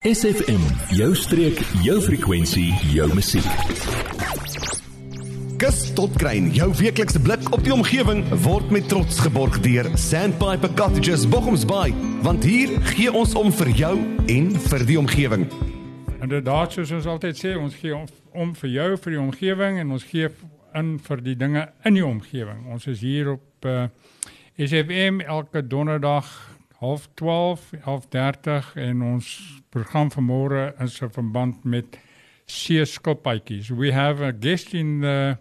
SFM, jou streek, jou frekwensie, jou musiek. Kus tot kruin, jou weeklikse blik op die omgewing word met trots geborg deur Sandpiper Cottages Bochumsbaai, want hier gee ons om vir jou en vir die omgewing. Inderdaad, soos ons altyd sê, ons gee om, om vir jou, vir die omgewing en ons gee in vir die dinge in die omgewing. Ons is hier op uh, SFM elke donderdag half 12, 11:30 en ons program vanmôre is 'n verband met seeskilpaadjies. We have a guest in the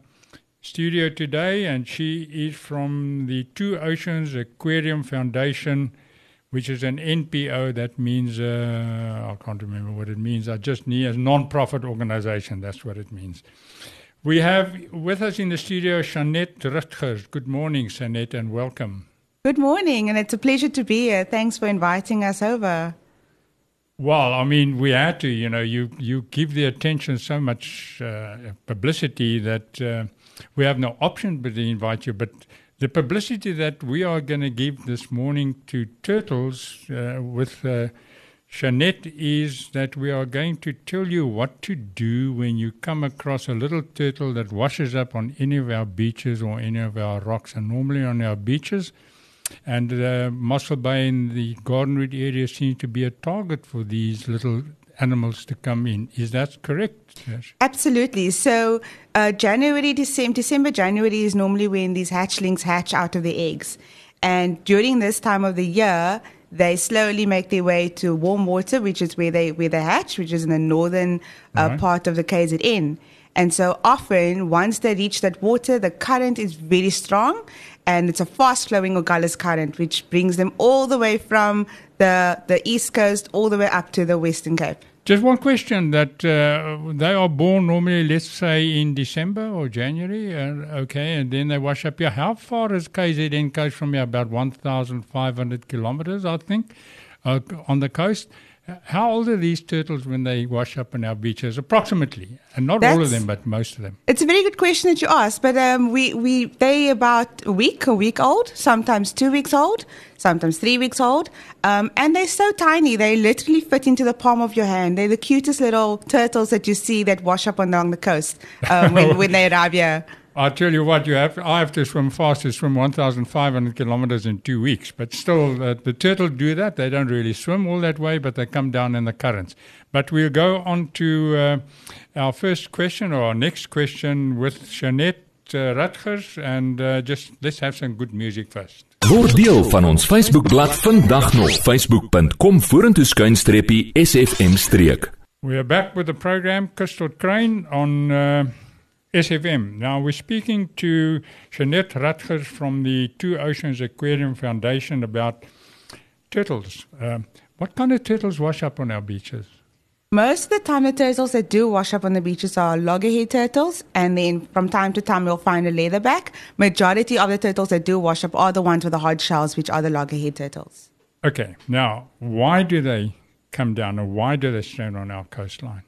studio today and she is from the Two Oceans Aquarium Foundation which is an NPO that means uh, I can't remember what it means. I just need a non-profit organization. That's what it means. We have with us in the studio Shanette Rutgers. Good morning, Shanette, and welcome. Good morning, and it's a pleasure to be here. Thanks for inviting us over. Well, I mean, we had to. You know, you you give the attention so much uh, publicity that uh, we have no option but to invite you. But the publicity that we are going to give this morning to turtles uh, with uh, Shanet is that we are going to tell you what to do when you come across a little turtle that washes up on any of our beaches or any of our rocks. And normally on our beaches, and uh, Mossel Bay in the Garden Route area seems to be a target for these little animals to come in. Is that correct? Yes. Absolutely. So, uh, January, December, December, January is normally when these hatchlings hatch out of the eggs. And during this time of the year, they slowly make their way to warm water, which is where they where they hatch, which is in the northern uh, right. part of the KZN. And so often, once they reach that water, the current is very strong, and it's a fast flowing Agulhas current, which brings them all the way from the, the east coast all the way up to the Western Cape. Just one question that uh, they are born normally, let's say in December or January, uh, okay, and then they wash up here. How far is KZN coast from here? About 1,500 kilometers, I think, uh, on the coast. How old are these turtles when they wash up on our beaches? Approximately, and not That's, all of them, but most of them. It's a very good question that you ask. But um, we we they about a week, a week old, sometimes two weeks old, sometimes three weeks old, um, and they're so tiny. They literally fit into the palm of your hand. They're the cutest little turtles that you see that wash up along the coast um, when when they arrive here. I tell you what, you have. I have to swim fast to swim 1,500 kilometers in two weeks. But still, uh, the turtle do that. They don't really swim all that way, but they come down in the currents. But we'll go on to uh, our first question or our next question with Shanette uh, Rutgers, and uh, just let's have some good music first. Word deel van ons Facebookblad vandag nog facebook.com vorentoe skuinstreepie sfm streek. We are back with the program Crystal Crane on uh, SFM. Now, we're speaking to Jeanette Rutgers from the Two Oceans Aquarium Foundation about turtles. Um, what kind of turtles wash up on our beaches? Most of the time, the turtles that do wash up on the beaches are loggerhead turtles, and then from time to time, you'll find a leatherback. Majority of the turtles that do wash up are the ones with the hard shells, which are the loggerhead turtles. Okay, now, why do they come down, or why do they stand on our coastline?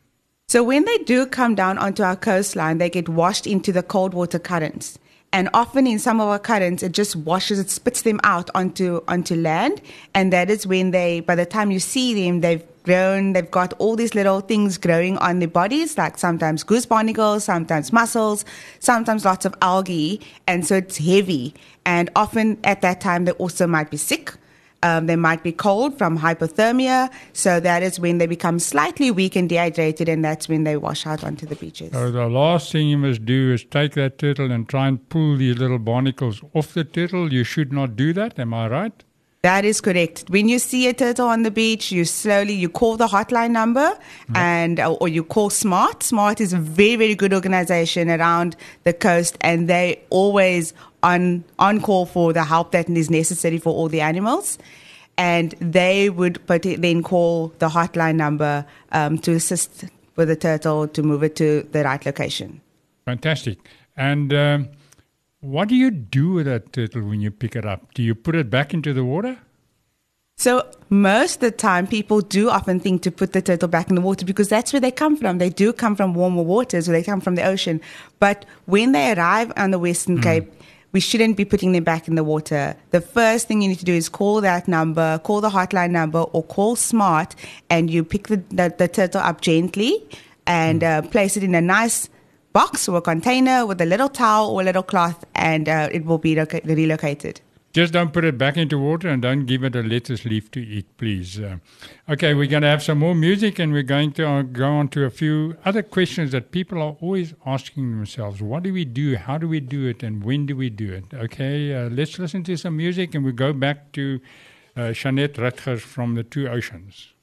So when they do come down onto our coastline, they get washed into the cold water currents. And often in some of our currents, it just washes, it spits them out onto onto land. And that is when they, by the time you see them, they've grown, they've got all these little things growing on their bodies, like sometimes goose barnacles, sometimes mussels, sometimes lots of algae. And so it's heavy. And often at that time, they also might be sick um, they might be cold from hypothermia. So that is when they become slightly weak and dehydrated, and that's when they wash out onto the beaches. So the last thing you must do is take that turtle and try and pull these little barnacles off the turtle. You should not do that. Am I right? That is correct. When you see a turtle on the beach, you slowly you call the hotline number and or you call Smart. Smart is a very very good organization around the coast, and they always on on call for the help that is necessary for all the animals. And they would then call the hotline number um, to assist with the turtle to move it to the right location. Fantastic. And um, what do you do with that turtle when you pick it up? Do you put it back into the water? So most of the time, people do often think to put the turtle back in the water because that's where they come from. They do come from warmer waters, or they come from the ocean. But when they arrive on the Western mm. Cape, we shouldn't be putting them back in the water. The first thing you need to do is call that number, call the hotline number, or call Smart, and you pick the, the, the turtle up gently and uh, place it in a nice box or a container with a little towel or a little cloth, and uh, it will be loca- relocated. Just don't put it back into water and don't give it a lettuce leaf to eat, please. Uh, okay, we're going to have some more music and we're going to uh, go on to a few other questions that people are always asking themselves. What do we do? How do we do it? And when do we do it? Okay, uh, let's listen to some music and we go back to uh, Jeanette Rutgers from the Two Oceans.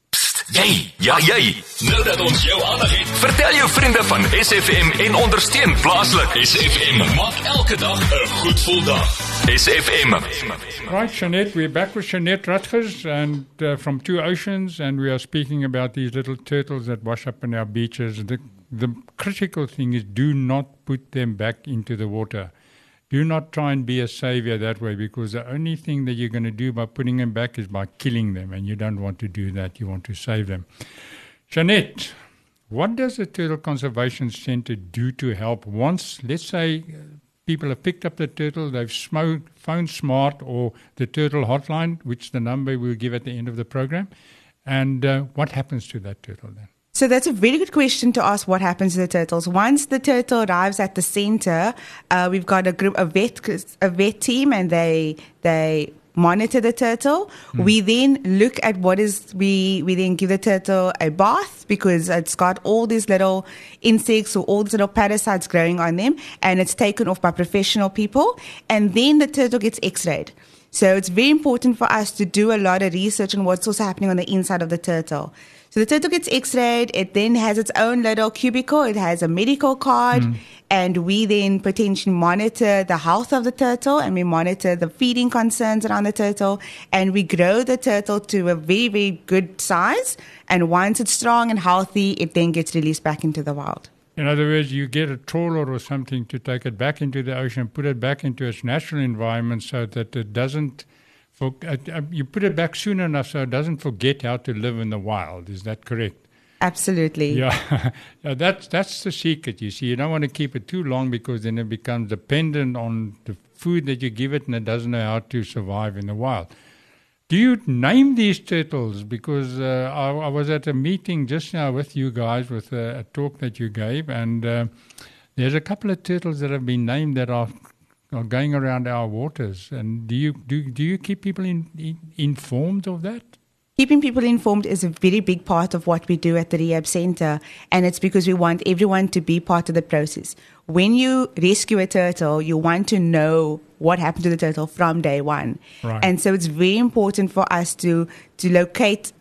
Jy, ja jy. Nou dat ons jou aandag het, vertel jou vriende van SFM en ondersteun plaaslik. SFM maak elke dag 'n goed gevoel dag. SFM. Right, Jeanette, we're back with Jeanette Rutgers and uh, from Two Oceans, and we are speaking about these little turtles that wash up in our beaches. The, the critical thing is do not put them back into the water. Do not try and be a savior that way because the only thing that you're going to do by putting them back is by killing them, and you don't want to do that. You want to save them. Jeanette, what does the Turtle Conservation Center do to help once, let's say, people have picked up the turtle, they've smoked, phoned Smart or the Turtle Hotline, which the number we'll give at the end of the program, and uh, what happens to that turtle then? So that's a very good question to ask. What happens to the turtles once the turtle arrives at the center? Uh, we've got a group, a vet, a vet team, and they they monitor the turtle. Mm. We then look at what is we we then give the turtle a bath because it's got all these little insects or all these little parasites growing on them, and it's taken off by professional people. And then the turtle gets X-rayed. So it's very important for us to do a lot of research on what's also happening on the inside of the turtle. So the turtle gets x-rayed. It then has its own little cubicle. It has a medical card. Mm. And we then potentially monitor the health of the turtle and we monitor the feeding concerns around the turtle. And we grow the turtle to a very, very good size. And once it's strong and healthy, it then gets released back into the wild. In other words, you get a trawler or something to take it back into the ocean, put it back into its natural environment so that it doesn't for, uh, uh, you put it back soon enough so it doesn't forget how to live in the wild. Is that correct? Absolutely. Yeah, yeah that's that's the secret. You see, you don't want to keep it too long because then it becomes dependent on the food that you give it, and it doesn't know how to survive in the wild. Do you name these turtles? Because uh, I, I, was at a meeting just now with you guys with a, a talk that you gave, and uh, there's a couple of turtles that have been named that are are going around our waters. And do you do do you keep people in, in, informed of that? Keeping people informed is a very big part of what we do at the Rehab Center, and it's because we want everyone to be part of the process. When you rescue a turtle, you want to know what happened to the turtle from day one. Right. And so it's very important for us to, to locate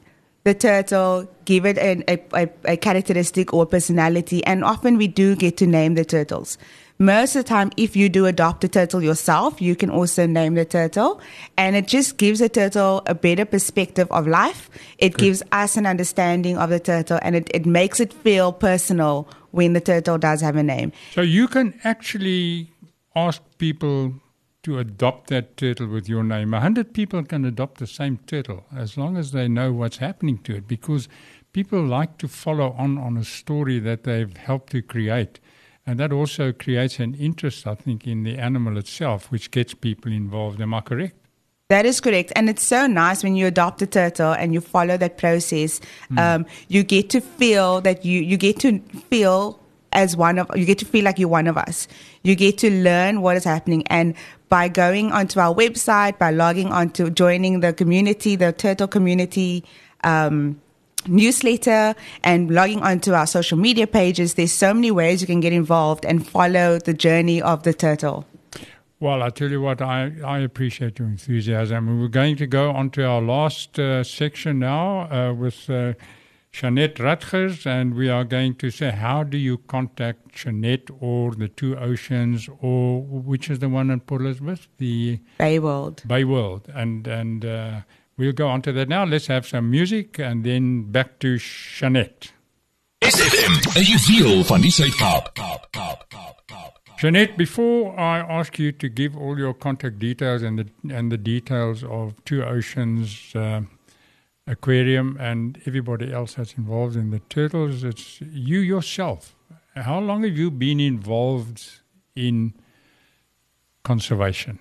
the turtle, give it a, a, a characteristic or personality, and often we do get to name the turtles. Most of the time, if you do adopt a turtle yourself, you can also name the turtle. And it just gives the turtle a better perspective of life. It Good. gives us an understanding of the turtle and it, it makes it feel personal when the turtle does have a name. So you can actually ask people to adopt that turtle with your name. A hundred people can adopt the same turtle as long as they know what's happening to it because people like to follow on on a story that they've helped to create. And that also creates an interest, I think, in the animal itself, which gets people involved. Am I correct? That is correct. And it's so nice when you adopt a turtle and you follow that process. Mm. Um, you get to feel that you, you get to feel as one of, you get to feel like you're one of us. You get to learn what is happening. And by going onto our website, by logging onto joining the community, the turtle community, um, newsletter and logging onto our social media pages. There's so many ways you can get involved and follow the journey of the turtle. Well, I tell you what, I, I appreciate your enthusiasm. We're going to go on to our last uh, section now uh, with uh, Jeanette Rutgers, and we are going to say, how do you contact Jeanette or the Two Oceans, or which is the one in Port Elizabeth? The Bay World. Bay World. And, and uh, We'll go on to that now. Let's have some music and then back to Jeanette. SFM, is juweel van die Suid-Kaap. Jeanette, before I ask you to give all your contact details and the and the details of Two Oceans uh, Aquarium and everybody else that's involved in the turtles, it's you yourself. How long have you been involved in conservation?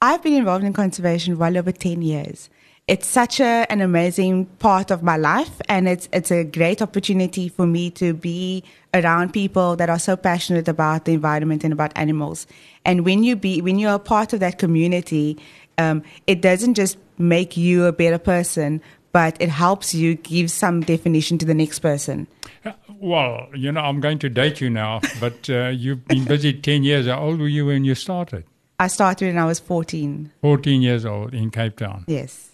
I've been involved in conservation well over 10 years. It's such a, an amazing part of my life, and it's, it's a great opportunity for me to be around people that are so passionate about the environment and about animals. And when, you be, when you're a part of that community, um, it doesn't just make you a better person, but it helps you give some definition to the next person. Uh, Well, you know, I'm going to date you now, but uh, you've been busy 10 years. How old were you when you started? I started when I was 14. 14 years old in Cape Town. Yes.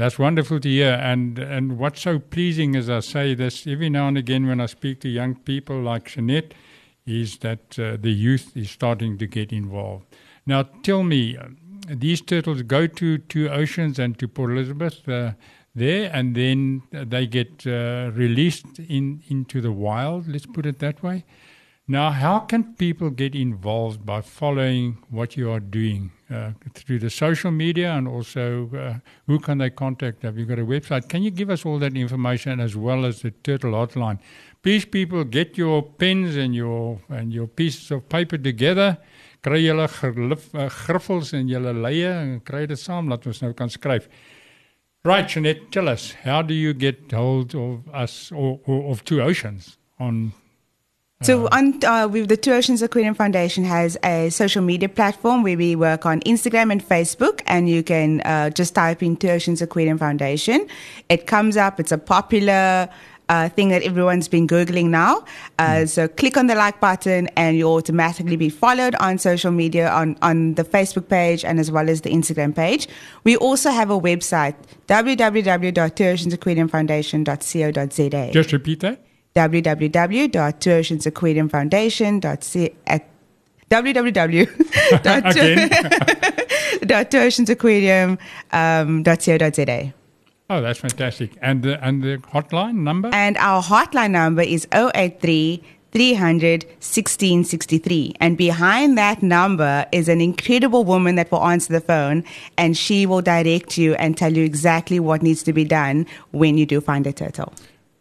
That's wonderful to hear. And, and what's so pleasing, as I say this every now and again when I speak to young people like Jeanette, is that uh, the youth is starting to get involved. Now, tell me, these turtles go to Two Oceans and to Port Elizabeth uh, there, and then they get uh, released in, into the wild, let's put it that way. Now, how can people get involved by following what you are doing uh, through the social media and also uh, who can they contact? Have you got a website? Can you give us all that information as well as the Turtle Hotline? Please, people, get your pens and your and your pieces of paper together. Kry julle gerlif- uh, griffels en julle leie en kry dit saam laat ons nou kan skryf. Right, Jeanette, tell us, how do you get hold of us or, or of Two Oceans on So on uh, with the Two Oceans Aquarium Foundation has a social media platform where we work on Instagram and Facebook, and you can uh, just type in Two Oceans Aquarium Foundation. It comes up. It's a popular uh, thing that everyone's been googling now. Uh, So click on the like button, and you'll automatically be followed on social media on on the Facebook page and as well as the Instagram page. We also have a website www.twooceansaquariumfoundation.co.za Just repeat that. www.twooceansaquariumfoundation.co at. Oh, that's fantastic. And the and the hotline number? And our hotline number is 083 300 1663. And behind that number is an incredible woman that will answer the phone and she will direct you and tell you exactly what needs to be done when you do find a turtle.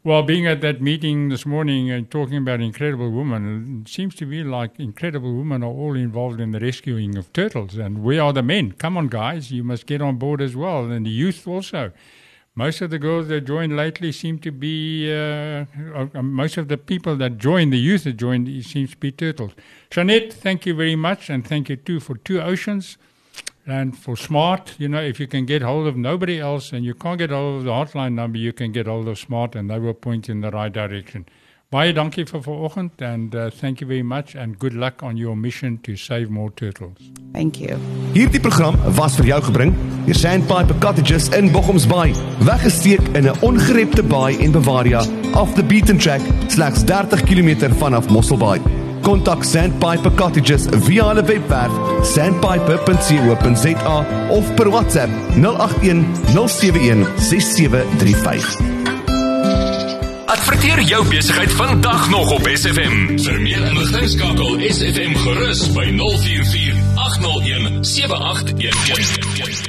Well, being at that meeting this morning and talking about Incredible Woman, it seems to be like Incredible Women are all involved in the rescuing of turtles. And we are the men. Come on, guys, you must get on board as well. And the youth also. Most of the girls that joined lately seem to be, uh, uh, most of the people that joined, the youth that joined, seems to be turtles. Jeanette, thank you very much. And thank you too for Two Oceans. And for Smart, you know, if you can get hold of nobody else and you can't get hold of the hotline number, you can get hold of Smart and they will point you in the right direction. Baie dankie vir vanoggend and uh, thank you very much and good luck on your mission to save more turtles. Thank you. Hierdie program was vir jou gebring deur Sandpiper Cottages in Bochumsbaai, weggesteek in 'n ongerepte baai en Bavaria, off the beaten track, slegs 30 km vanaf Mosselbaai. Kontak Sandpiper Cottages via hulle webwerf sandpiper.co.za of per WhatsApp 081 071 6735. Adverteer jou besigheid vandag nog op SFM. Vir meer inligting skakel SFM gerus by 044 801 7811.